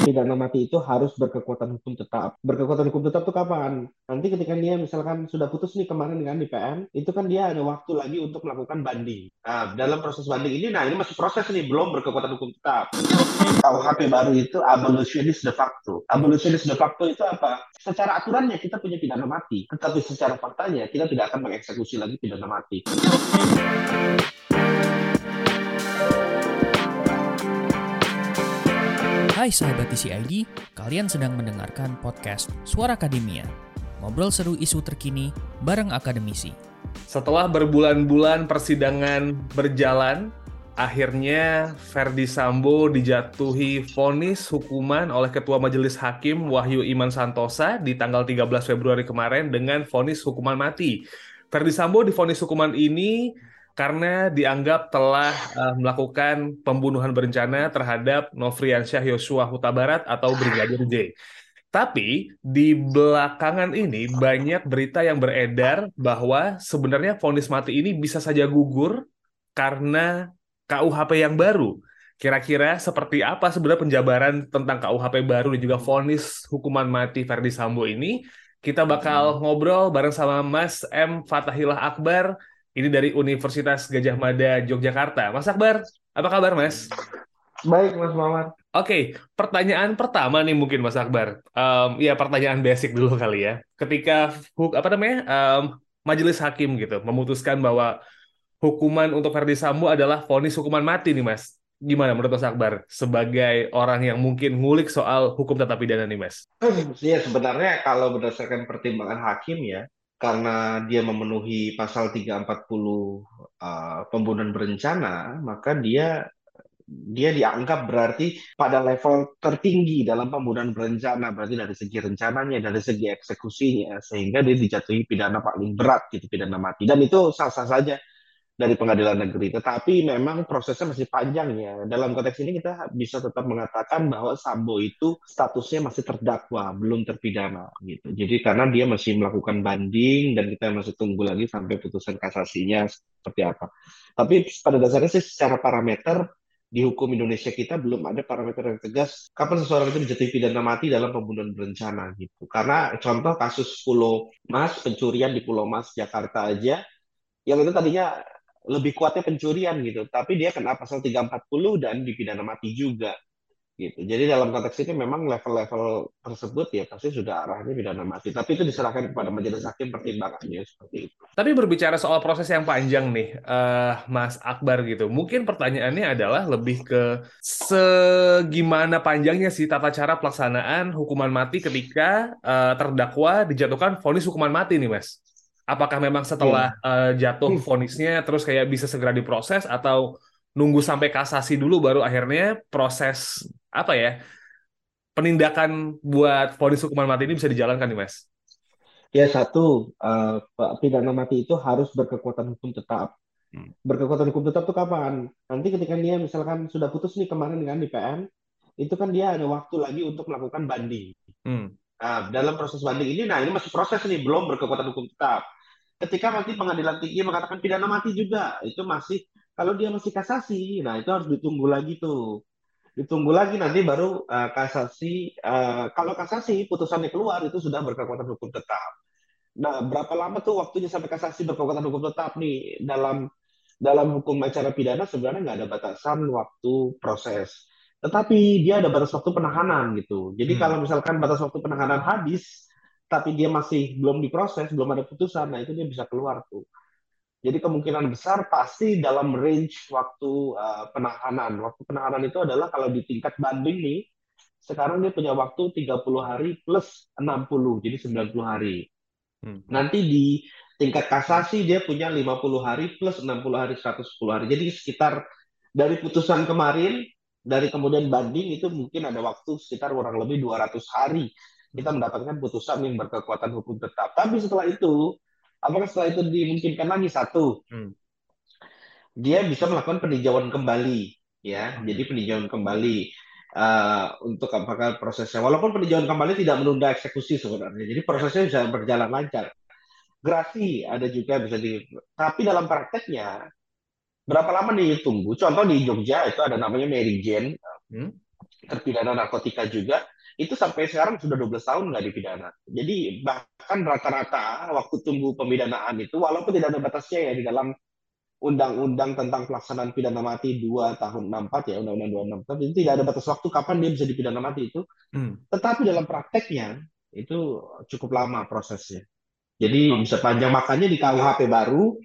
pidana mati itu harus berkekuatan hukum tetap. Berkekuatan hukum tetap itu kapan? Nanti ketika dia misalkan sudah putus nih kemarin kan di PN, itu kan dia ada waktu lagi untuk melakukan banding. Nah, dalam proses banding ini, nah ini masih proses nih, belum berkekuatan hukum tetap. KUHP baru itu abolitionist de facto. Abolitionist de facto itu apa? Secara aturannya kita punya pidana mati, tetapi secara faktanya kita tidak akan mengeksekusi lagi pidana mati. Hai sahabat TCID, kalian sedang mendengarkan podcast Suara Akademia. Ngobrol seru isu terkini bareng akademisi. Setelah berbulan-bulan persidangan berjalan, akhirnya Ferdi Sambo dijatuhi vonis hukuman oleh Ketua Majelis Hakim Wahyu Iman Santosa di tanggal 13 Februari kemarin dengan vonis hukuman mati. Ferdi Sambo divonis hukuman ini karena dianggap telah uh, melakukan pembunuhan berencana terhadap Nofriansyah Yosua Huta Barat atau Brigadir J. Tapi di belakangan ini banyak berita yang beredar bahwa sebenarnya vonis mati ini bisa saja gugur karena KUHP yang baru. Kira-kira seperti apa sebenarnya penjabaran tentang KUHP baru dan juga vonis hukuman mati Verdi Sambo ini? Kita bakal ngobrol bareng sama Mas M. Fatahillah Akbar, ini dari Universitas Gajah Mada Yogyakarta. Mas Akbar, apa kabar Mas? Baik Mas Muhammad. Oke, pertanyaan pertama nih mungkin Mas Akbar. Um, ya pertanyaan basic dulu kali ya. Ketika apa namanya um, majelis hakim gitu memutuskan bahwa hukuman untuk Ferdi Sambo adalah vonis hukuman mati nih Mas. Gimana menurut Mas Akbar sebagai orang yang mungkin ngulik soal hukum tata pidana nih Mas? Ya sebenarnya kalau berdasarkan pertimbangan hakim ya, karena dia memenuhi pasal 340 uh, pembunuhan berencana, maka dia dia dianggap berarti pada level tertinggi dalam pembunuhan berencana, berarti dari segi rencananya, dari segi eksekusinya, sehingga dia dijatuhi pidana paling berat gitu, pidana mati. Dan itu sah-sah saja dari pengadilan negeri. Tetapi memang prosesnya masih panjang ya. Dalam konteks ini kita bisa tetap mengatakan bahwa Sambo itu statusnya masih terdakwa, belum terpidana gitu. Jadi karena dia masih melakukan banding dan kita masih tunggu lagi sampai putusan kasasinya seperti apa. Tapi pada dasarnya sih secara parameter di hukum Indonesia kita belum ada parameter yang tegas kapan seseorang itu dijatuhi pidana mati dalam pembunuhan berencana gitu. Karena contoh kasus Pulau Mas, pencurian di Pulau Mas Jakarta aja yang itu tadinya lebih kuatnya pencurian gitu. Tapi dia kena pasal 340 dan dipidana mati juga. Gitu. Jadi dalam konteks ini memang level-level tersebut ya pasti sudah arahnya pidana mati. Tapi itu diserahkan kepada majelis hakim pertimbangannya seperti itu. Tapi berbicara soal proses yang panjang nih, uh, Mas Akbar gitu. Mungkin pertanyaannya adalah lebih ke segimana panjangnya sih tata cara pelaksanaan hukuman mati ketika uh, terdakwa dijatuhkan vonis hukuman mati nih, Mas? Apakah memang setelah uh, jatuh vonisnya terus kayak bisa segera diproses atau nunggu sampai kasasi dulu baru akhirnya proses apa ya penindakan buat vonis hukuman mati ini bisa dijalankan nih mas? Ya satu uh, pidana mati itu harus berkekuatan hukum tetap. Hmm. Berkekuatan hukum tetap itu kapan? Nanti ketika dia misalkan sudah putus nih kemarin di PN, itu kan dia ada waktu lagi untuk melakukan banding. Hmm. Nah, dalam proses banding ini, nah ini masih proses nih, belum berkekuatan hukum tetap. Ketika nanti pengadilan tinggi mengatakan pidana mati juga, itu masih kalau dia masih kasasi, nah itu harus ditunggu lagi tuh. Ditunggu lagi nanti baru uh, kasasi. Uh, kalau kasasi putusannya keluar itu sudah berkekuatan hukum tetap. Nah, berapa lama tuh waktunya sampai kasasi berkekuatan hukum tetap nih dalam dalam hukum acara pidana sebenarnya nggak ada batasan waktu proses tetapi dia ada batas waktu penahanan gitu. Jadi hmm. kalau misalkan batas waktu penahanan habis, tapi dia masih belum diproses, belum ada putusan, nah itu dia bisa keluar tuh. Jadi kemungkinan besar pasti dalam range waktu uh, penahanan. Waktu penahanan itu adalah kalau di tingkat banding nih, sekarang dia punya waktu 30 hari plus 60, jadi 90 hari. Hmm. Nanti di tingkat kasasi dia punya 50 hari plus 60 hari 110 hari. Jadi sekitar dari putusan kemarin dari kemudian banding itu mungkin ada waktu sekitar kurang lebih 200 hari kita mendapatkan putusan yang berkekuatan hukum tetap. Tapi setelah itu, apakah setelah itu dimungkinkan lagi satu, hmm. dia bisa melakukan peninjauan kembali, ya. Hmm. Jadi peninjauan kembali uh, untuk apakah prosesnya. Walaupun peninjauan kembali tidak menunda eksekusi sebenarnya, jadi prosesnya bisa berjalan lancar. Grasi ada juga bisa di, tapi dalam prakteknya berapa lama nih tunggu? Contoh di Jogja itu ada namanya Mary Jane. Hmm? terpidana narkotika juga itu sampai sekarang sudah 12 tahun nggak dipidana. Jadi bahkan rata-rata waktu tunggu pemidanaan itu walaupun tidak ada batasnya ya di dalam undang-undang tentang pelaksanaan pidana mati 2 tahun 64 ya undang-undang 264 itu tidak ada batas waktu kapan dia bisa dipidana mati itu. Hmm. Tetapi dalam prakteknya itu cukup lama prosesnya. Jadi bisa panjang makanya di KUHP baru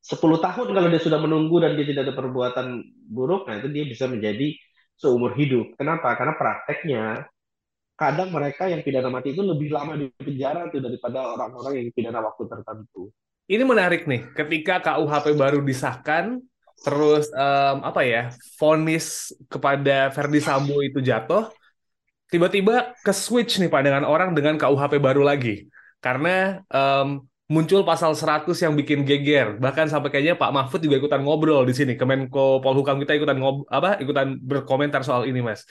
10 tahun kalau dia sudah menunggu dan dia tidak ada perbuatan buruk, nah itu dia bisa menjadi seumur hidup. Kenapa? Karena prakteknya kadang mereka yang pidana mati itu lebih lama di penjara tuh daripada orang-orang yang pidana waktu tertentu. Ini menarik nih, ketika KUHP baru disahkan, terus um, apa ya, vonis kepada Verdi Sambo itu jatuh, tiba-tiba ke switch nih pandangan orang dengan KUHP baru lagi. Karena um, muncul pasal 100 yang bikin geger. Bahkan sampai kayaknya Pak Mahfud juga ikutan ngobrol di sini. Kemenko Polhukam kita ikutan ngob apa ikutan berkomentar soal ini, Mas.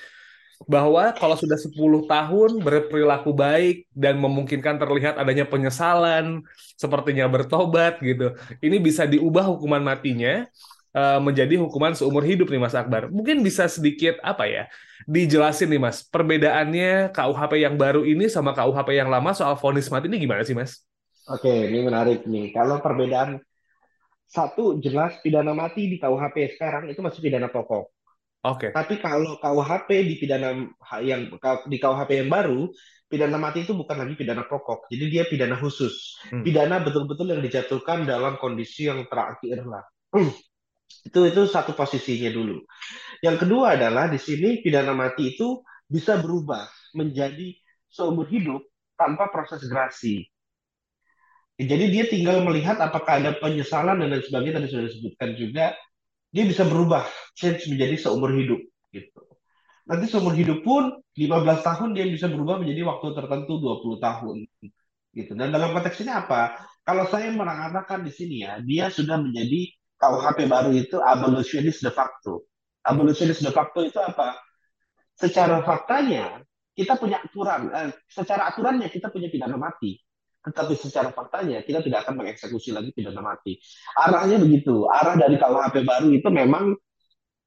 Bahwa kalau sudah 10 tahun berperilaku baik dan memungkinkan terlihat adanya penyesalan, sepertinya bertobat gitu. Ini bisa diubah hukuman matinya uh, menjadi hukuman seumur hidup nih Mas Akbar. Mungkin bisa sedikit apa ya? Dijelasin nih Mas, perbedaannya KUHP yang baru ini sama KUHP yang lama soal vonis mati ini gimana sih Mas? Oke, ini menarik nih. Kalau perbedaan satu jelas pidana mati di KUHP sekarang itu masih pidana pokok. Oke. Tapi kalau KUHP di pidana yang di KUHP yang baru, pidana mati itu bukan lagi pidana pokok. Jadi dia pidana khusus. Hmm. Pidana betul-betul yang dijatuhkan dalam kondisi yang terakhir lah. itu itu satu posisinya dulu. Yang kedua adalah di sini pidana mati itu bisa berubah menjadi seumur hidup tanpa proses gerasi. Jadi dia tinggal melihat apakah ada penyesalan dan lain sebagainya tadi sudah disebutkan juga. Dia bisa berubah, change menjadi seumur hidup gitu. Nanti seumur hidup pun 15 tahun dia bisa berubah menjadi waktu tertentu 20 tahun gitu. Dan dalam konteks ini apa? Kalau saya mengatakan di sini ya, dia sudah menjadi KUHP baru itu abolitionist de facto. Abolitionist de facto itu apa? Secara faktanya kita punya aturan, eh, secara aturannya kita punya pidana mati tetapi secara faktanya kita tidak akan mengeksekusi lagi pidana mati. Arahnya begitu. Arah dari KUHP baru itu memang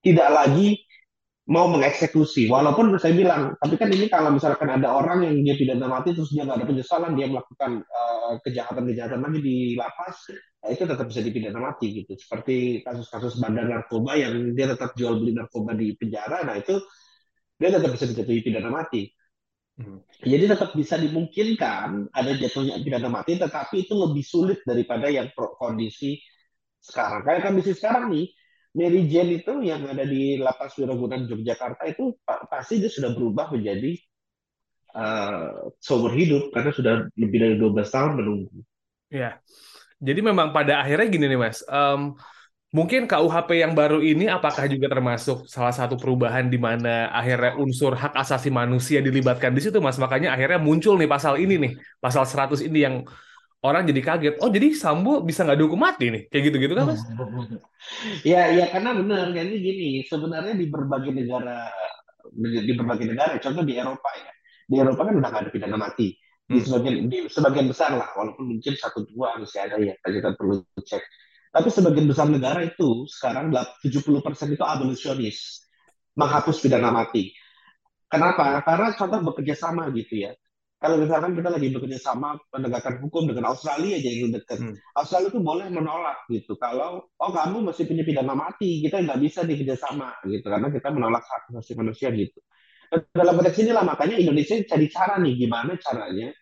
tidak lagi mau mengeksekusi. Walaupun saya bilang, tapi kan ini kalau misalkan ada orang yang dia pidana mati terus dia nggak ada penyesalan, dia melakukan kejahatan kejahatan-kejahatan lagi di lapas, ya itu tetap bisa dipidana mati gitu. Seperti kasus-kasus bandar narkoba yang dia tetap jual beli narkoba di penjara, nah itu dia tetap bisa dijatuhi pidana mati. Hmm. Jadi tetap bisa dimungkinkan ada jatuhnya pidana mati, tetapi itu lebih sulit daripada yang kondisi sekarang. Kayak kondisi sekarang nih, Mary Jane itu yang ada di lapas Wiragunan Yogyakarta itu pasti dia sudah berubah menjadi uh, seumur hidup karena sudah lebih dari 12 tahun menunggu. Ya, jadi memang pada akhirnya gini nih mas, um, Mungkin KUHP yang baru ini apakah juga termasuk salah satu perubahan di mana akhirnya unsur hak asasi manusia dilibatkan di situ, Mas? Makanya akhirnya muncul nih pasal ini nih, pasal 100 ini yang orang jadi kaget. Oh, jadi Sambo bisa nggak dihukum mati nih? Kayak gitu-gitu kan, Mas? Ya, ya karena benar. Jadi gini, sebenarnya di berbagai negara, di berbagai negara, contoh di Eropa ya, di Eropa kan udah nggak ada pidana mati. Di hmm. sebagian, di sebagian besar lah, walaupun mungkin satu dua masih ada ya, kita perlu cek tapi sebagian besar negara itu sekarang 70% itu abolisionis, menghapus pidana mati. Kenapa? Karena contoh bekerja sama gitu ya. Kalau misalkan kita lagi bekerja sama penegakan hukum dengan Australia aja yang dekat, hmm. Australia itu boleh menolak gitu. Kalau oh kamu masih punya pidana mati, kita nggak bisa di kerjasama gitu karena kita menolak hak asasi manusia gitu. Dalam konteks inilah makanya Indonesia cari cara nih gimana caranya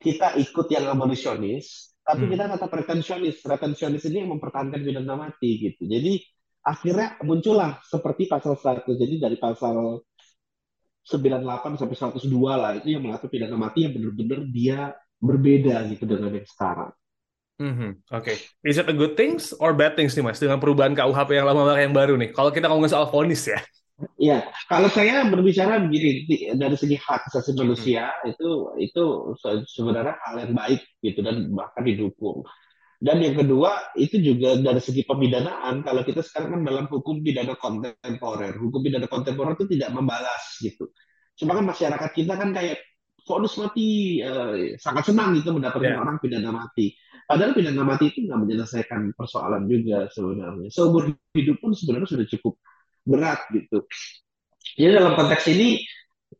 kita ikut yang abolisionis tapi hmm. kita tetap retensionis. Retensionis ini yang mempertahankan pidana mati gitu. Jadi akhirnya muncullah seperti pasal 100. Jadi dari pasal 98 sampai 102 lah itu yang mengatur pidana mati yang benar-benar dia berbeda gitu dengan yang sekarang. Mm-hmm. Oke, okay. is it a good things or bad things nih mas dengan perubahan KUHP yang lama yang baru nih? Kalau kita ngomongin soal vonis ya. Ya, kalau saya berbicara begini dari segi hak asasi manusia hmm. itu itu sebenarnya hal yang baik gitu dan bahkan didukung. Dan yang kedua itu juga dari segi pemidanaan kalau kita sekarang kan dalam hukum pidana kontemporer, hukum pidana kontemporer itu tidak membalas gitu. Cuma kan masyarakat kita kan kayak fonis mati eh, sangat senang gitu mendapatkan yeah. orang pidana mati. Padahal pidana mati itu nggak menyelesaikan persoalan juga sebenarnya. Seumur hidup pun sebenarnya sudah cukup berat gitu. Jadi dalam konteks ini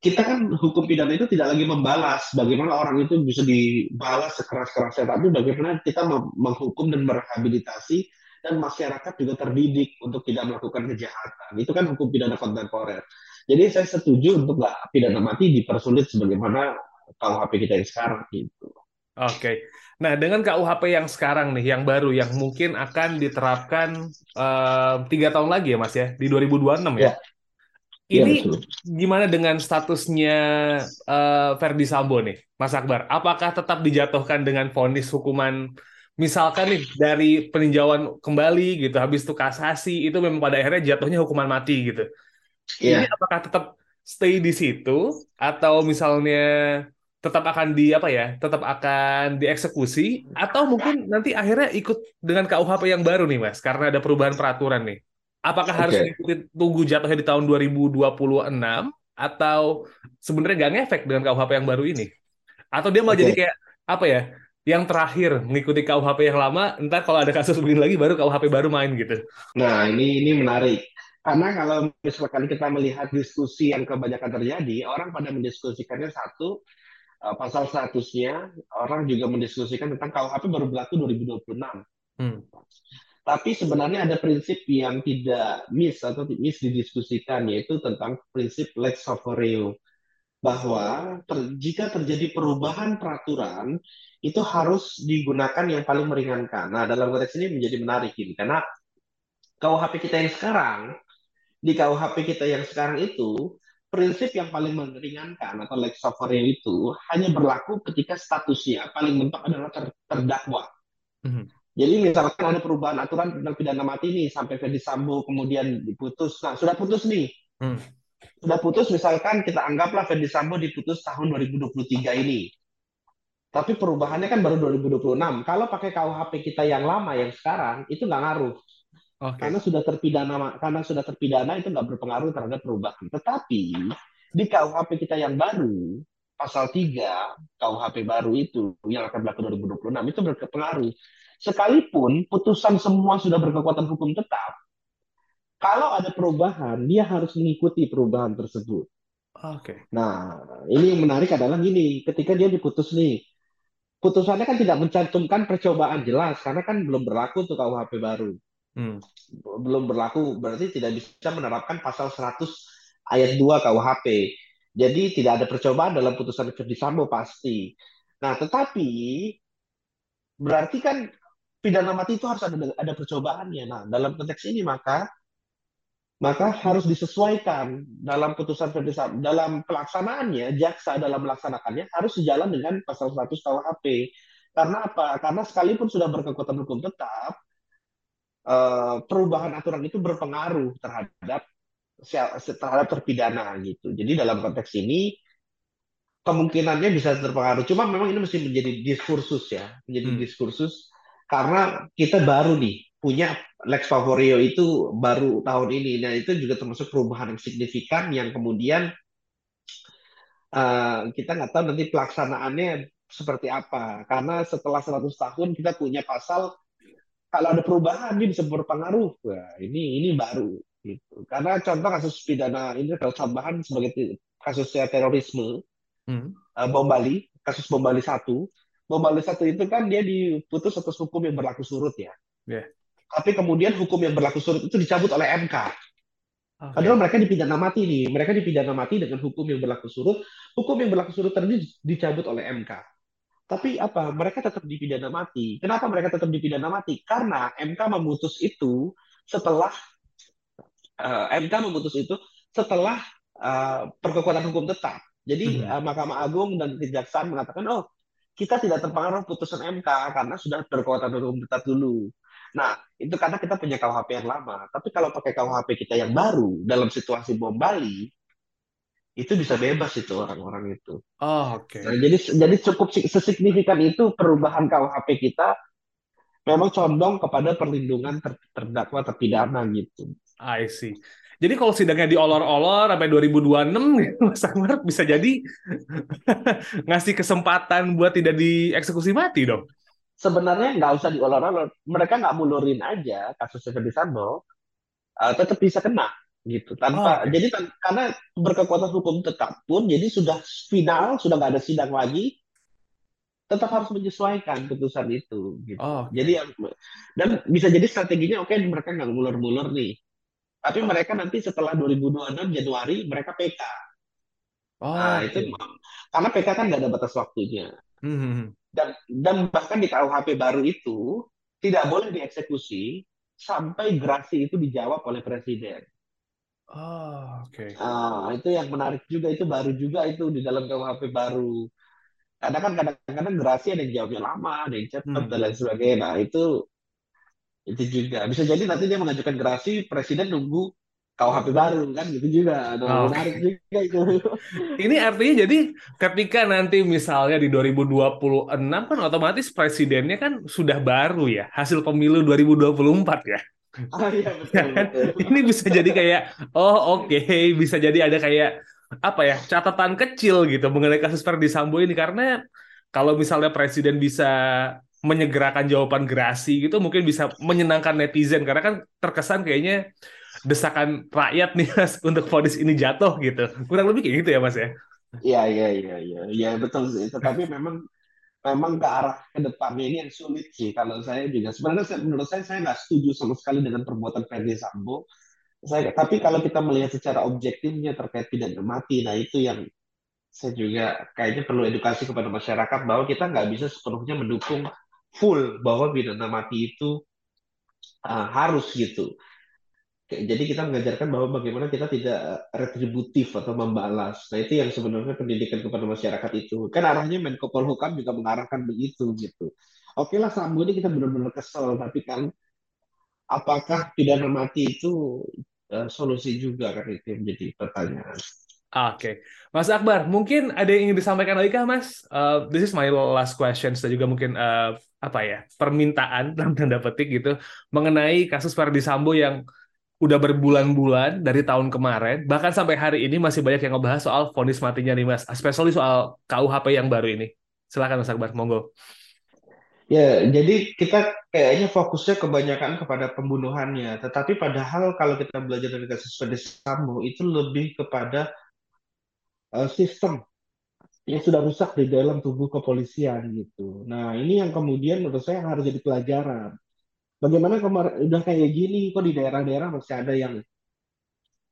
kita kan hukum pidana itu tidak lagi membalas bagaimana orang itu bisa dibalas sekeras-kerasnya, tapi bagaimana kita menghukum dan merehabilitasi dan masyarakat juga terdidik untuk tidak melakukan kejahatan. Itu kan hukum pidana kontemporer. Jadi saya setuju untuk nggak pidana mati dipersulit sebagaimana KUHP kita yang sekarang gitu. Oke. Nah, dengan KUHP yang sekarang nih, yang baru, yang mungkin akan diterapkan tiga uh, tahun lagi ya, Mas ya, di 2026 ya. ya. Ini ya, gimana dengan statusnya uh, Verdi Sambo nih, Mas Akbar? Apakah tetap dijatuhkan dengan vonis hukuman misalkan nih dari peninjauan kembali gitu, habis itu kasasi, itu memang pada akhirnya jatuhnya hukuman mati gitu. Yeah. Ini apakah tetap stay di situ atau misalnya tetap akan di apa ya, tetap akan dieksekusi atau mungkin nanti akhirnya ikut dengan KUHP yang baru nih Mas, karena ada perubahan peraturan nih. Apakah harus okay. tunggu jatuhnya di tahun 2026 atau sebenarnya nggak ngefek dengan KUHP yang baru ini? Atau dia mau okay. jadi kayak apa ya? Yang terakhir mengikuti KUHP yang lama, entar kalau ada kasus begini lagi baru KUHP baru main gitu. Nah, ini ini menarik. Karena kalau misalkan kita melihat diskusi yang kebanyakan terjadi, orang pada mendiskusikannya satu, pasal statusnya, orang juga mendiskusikan tentang KUHP baru berlaku 2026. Hmm. Tapi sebenarnya ada prinsip yang tidak miss atau miss didiskusikan yaitu tentang prinsip lex superior bahwa ter, jika terjadi perubahan peraturan itu harus digunakan yang paling meringankan. Nah, dalam konteks ini menjadi menarik ini karena KUHP kita yang sekarang di KUHP kita yang sekarang itu prinsip yang paling meringankan atau lex superior itu hanya berlaku ketika statusnya paling mentok adalah ter, terdakwa. Mm -hmm. Jadi misalkan ada perubahan aturan tentang pidana mati nih sampai Ferdi Sambo kemudian diputus. Nah, sudah putus nih. Hmm. Sudah putus misalkan kita anggaplah Ferdi Sambo diputus tahun 2023 ini. Tapi perubahannya kan baru 2026. Kalau pakai KUHP kita yang lama yang sekarang itu nggak ngaruh. Okay. Karena sudah terpidana karena sudah terpidana itu nggak berpengaruh terhadap perubahan. Tetapi di KUHP kita yang baru pasal 3 KUHP baru itu yang akan berlaku 2026 itu berpengaruh sekalipun putusan semua sudah berkekuatan hukum tetap, kalau ada perubahan, dia harus mengikuti perubahan tersebut. Oke. Okay. Nah, ini yang menarik adalah gini, ketika dia diputus nih, putusannya kan tidak mencantumkan percobaan jelas, karena kan belum berlaku untuk KUHP baru. Hmm. Belum berlaku, berarti tidak bisa menerapkan pasal 100 ayat 2 KUHP. Jadi tidak ada percobaan dalam putusan Ferdi Sambo pasti. Nah, tetapi berarti kan pidana mati itu harus ada ada percobaannya. Nah, dalam konteks ini maka maka harus disesuaikan dalam putusan dalam pelaksanaannya jaksa dalam melaksanakannya harus sejalan dengan pasal 100 KUHP. Karena apa? Karena sekalipun sudah berkekuatan hukum tetap, eh, perubahan aturan itu berpengaruh terhadap terhadap terpidana gitu. Jadi dalam konteks ini kemungkinannya bisa terpengaruh. Cuma memang ini mesti menjadi diskursus ya, menjadi hmm. diskursus karena kita baru nih punya Lex Favorio itu baru tahun ini. Nah, itu juga termasuk perubahan yang signifikan yang kemudian uh, kita nggak tahu nanti pelaksanaannya seperti apa. Karena setelah 100 tahun kita punya pasal kalau ada perubahan dia bisa berpengaruh. Wah, ini ini baru gitu. Karena contoh kasus pidana ini kalau tambahan sebagai kasusnya terorisme hmm. uh, bom Bali, kasus bom Bali satu Bali satu itu kan dia diputus atas hukum yang berlaku surut ya. Yeah. Tapi kemudian hukum yang berlaku surut itu dicabut oleh MK. Okay. Padahal mereka dipidana mati nih. Mereka dipidana mati dengan hukum yang berlaku surut. Hukum yang berlaku surut tadi dicabut oleh MK. Tapi apa? Mereka tetap dipidana mati. Kenapa mereka tetap dipidana mati? Karena MK memutus itu setelah uh, eh, MK memutus itu setelah uh, perkekuatan hukum tetap. Jadi mm -hmm. uh, Mahkamah Agung dan Kejaksaan mengatakan, oh kita tidak terpengaruh putusan MK karena sudah berkekuatan hukum tetap dulu. Nah, itu karena kita punya KUHP yang lama. Tapi kalau pakai KUHP kita yang baru dalam situasi bom Bali, itu bisa bebas itu orang-orang itu. Oh, oke. Okay. Nah, jadi jadi cukup sesignifikan itu perubahan KUHP kita memang condong kepada perlindungan ter terdakwa terpidana gitu. I see. Jadi kalau sidangnya diolor-olor sampai 2026 gitu, Mas Anwar bisa jadi ngasih kesempatan buat tidak dieksekusi mati dong. Sebenarnya nggak usah diolor-olor. Mereka nggak mulurin aja kasus Ferdi Sambo, uh, tetap bisa kena. Gitu tanpa oh, okay. jadi karena berkekuatan hukum tetap pun jadi sudah final sudah nggak ada sidang lagi tetap harus menyesuaikan putusan itu gitu oh, okay. jadi dan bisa jadi strateginya oke okay, mereka nggak mulur-mulur nih tapi mereka nanti setelah 2026 Januari mereka PK oh, nah okay. itu karena PK kan nggak ada batas waktunya hmm. dan dan bahkan di KUHP baru itu tidak boleh dieksekusi sampai gerasi itu dijawab oleh presiden Oh, oke. Okay. Nah, itu yang menarik juga itu baru juga itu di dalam KUHP baru. Karena kan kadang-kadang gerasi ada yang jawabnya lama, ada yang cepat hmm. dan lain sebagainya. Nah, itu itu juga bisa jadi nanti dia mengajukan gerasi, presiden nunggu KUHP baru kan gitu juga. Nah, oh. menarik juga itu. Ini artinya jadi ketika nanti misalnya di 2026 kan otomatis presidennya kan sudah baru ya, hasil pemilu 2024 ya. Oh iya betul, kan? betul. Ini bisa jadi kayak oh oke okay. bisa jadi ada kayak apa ya catatan kecil gitu mengenai kasus Ferdi Sambo ini karena kalau misalnya presiden bisa menyegerakan jawaban gerasi gitu mungkin bisa menyenangkan netizen karena kan terkesan kayaknya desakan rakyat nih mas untuk vonis ini jatuh gitu kurang lebih kayak gitu ya mas ya Iya iya iya iya ya, betul sih tapi memang memang ke arah ke depannya ini yang sulit sih. Kalau saya juga sebenarnya saya, menurut saya saya nggak setuju sama sekali dengan perbuatan Ferdi Sambo. Saya tapi kalau kita melihat secara objektifnya terkait pidana mati nah itu yang saya juga kayaknya perlu edukasi kepada masyarakat bahwa kita nggak bisa sepenuhnya mendukung full bahwa pidana mati itu uh, harus gitu jadi kita mengajarkan bahwa bagaimana kita tidak retributif atau membalas. Nah itu yang sebenarnya pendidikan kepada masyarakat itu. Kan arahnya Menko Polhukam juga mengarahkan begitu gitu. Oke lah Sambo ini kita benar-benar kesel, tapi kan apakah pidana mati itu uh, solusi juga kan itu yang menjadi pertanyaan. Oke, okay. Mas Akbar, mungkin ada yang ingin disampaikan lagi kah, Mas? Uh, this is my last question dan juga mungkin uh, apa ya permintaan dalam tanda petik gitu mengenai kasus Ferdi Sambo yang udah berbulan-bulan dari tahun kemarin, bahkan sampai hari ini masih banyak yang ngebahas soal vonis matinya nih Mas, especially soal KUHP yang baru ini. Silakan Mas Akbar, monggo. Ya, jadi kita kayaknya fokusnya kebanyakan kepada pembunuhannya, tetapi padahal kalau kita belajar dari kasus Fede Sambo itu lebih kepada uh, sistem yang sudah rusak di dalam tubuh kepolisian gitu. Nah, ini yang kemudian menurut saya harus jadi pelajaran bagaimana udah kayak gini kok di daerah-daerah masih ada yang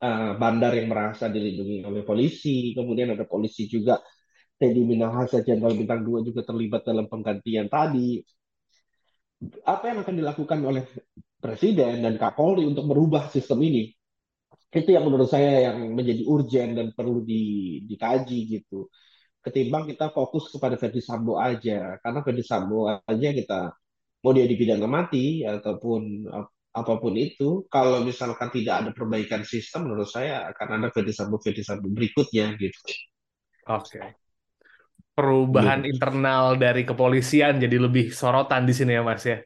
uh, bandar yang merasa dilindungi oleh polisi, kemudian ada polisi juga Teddy Minahasa Jenderal Bintang 2 juga terlibat dalam penggantian tadi. Apa yang akan dilakukan oleh Presiden dan Kapolri untuk merubah sistem ini? Itu yang menurut saya yang menjadi urgent dan perlu di, dikaji gitu. Ketimbang kita fokus kepada Ferdi Sambo aja, karena Ferdi Sambo aja kita mau dia dipidana mati ataupun apa pun itu, kalau misalkan tidak ada perbaikan sistem, menurut saya akan ada Ferdi Sambo Ferdi Sambo berikutnya gitu. Oke. Okay. Perubahan gitu. internal dari kepolisian jadi lebih sorotan di sini ya Mas ya.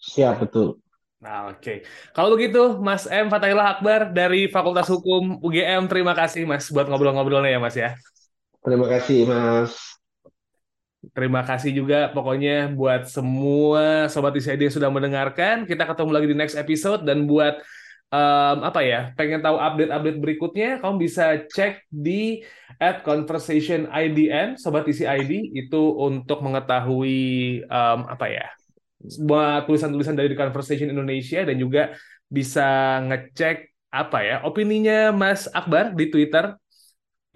Siap betul. Nah, oke. Okay. Kalau begitu, Mas M. Fatahillah Akbar dari Fakultas Hukum UGM, terima kasih Mas buat ngobrol-ngobrolnya ya Mas ya. Terima kasih Mas. Terima kasih juga pokoknya buat semua sobat ICD yang sudah mendengarkan. Kita ketemu lagi di next episode dan buat um, apa ya, pengen tahu update-update berikutnya, kamu bisa cek di at conversation IDN sobat ICID itu untuk mengetahui um, apa ya, buat tulisan-tulisan dari Conversation Indonesia dan juga bisa ngecek apa ya opininya Mas Akbar di Twitter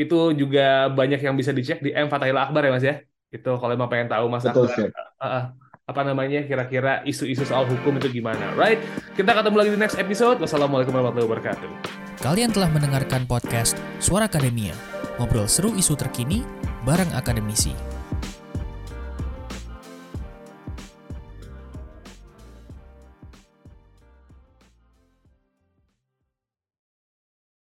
itu juga banyak yang bisa dicek di M Fatahillah Akbar ya Mas ya. Itu kalau emang pengen tahu Mas Betul, Akbar, uh, apa namanya kira-kira isu-isu soal hukum itu gimana, right? Kita ketemu lagi di next episode. Wassalamualaikum warahmatullahi wabarakatuh. Kalian telah mendengarkan podcast Suara Akademia, ngobrol seru isu terkini bareng akademisi.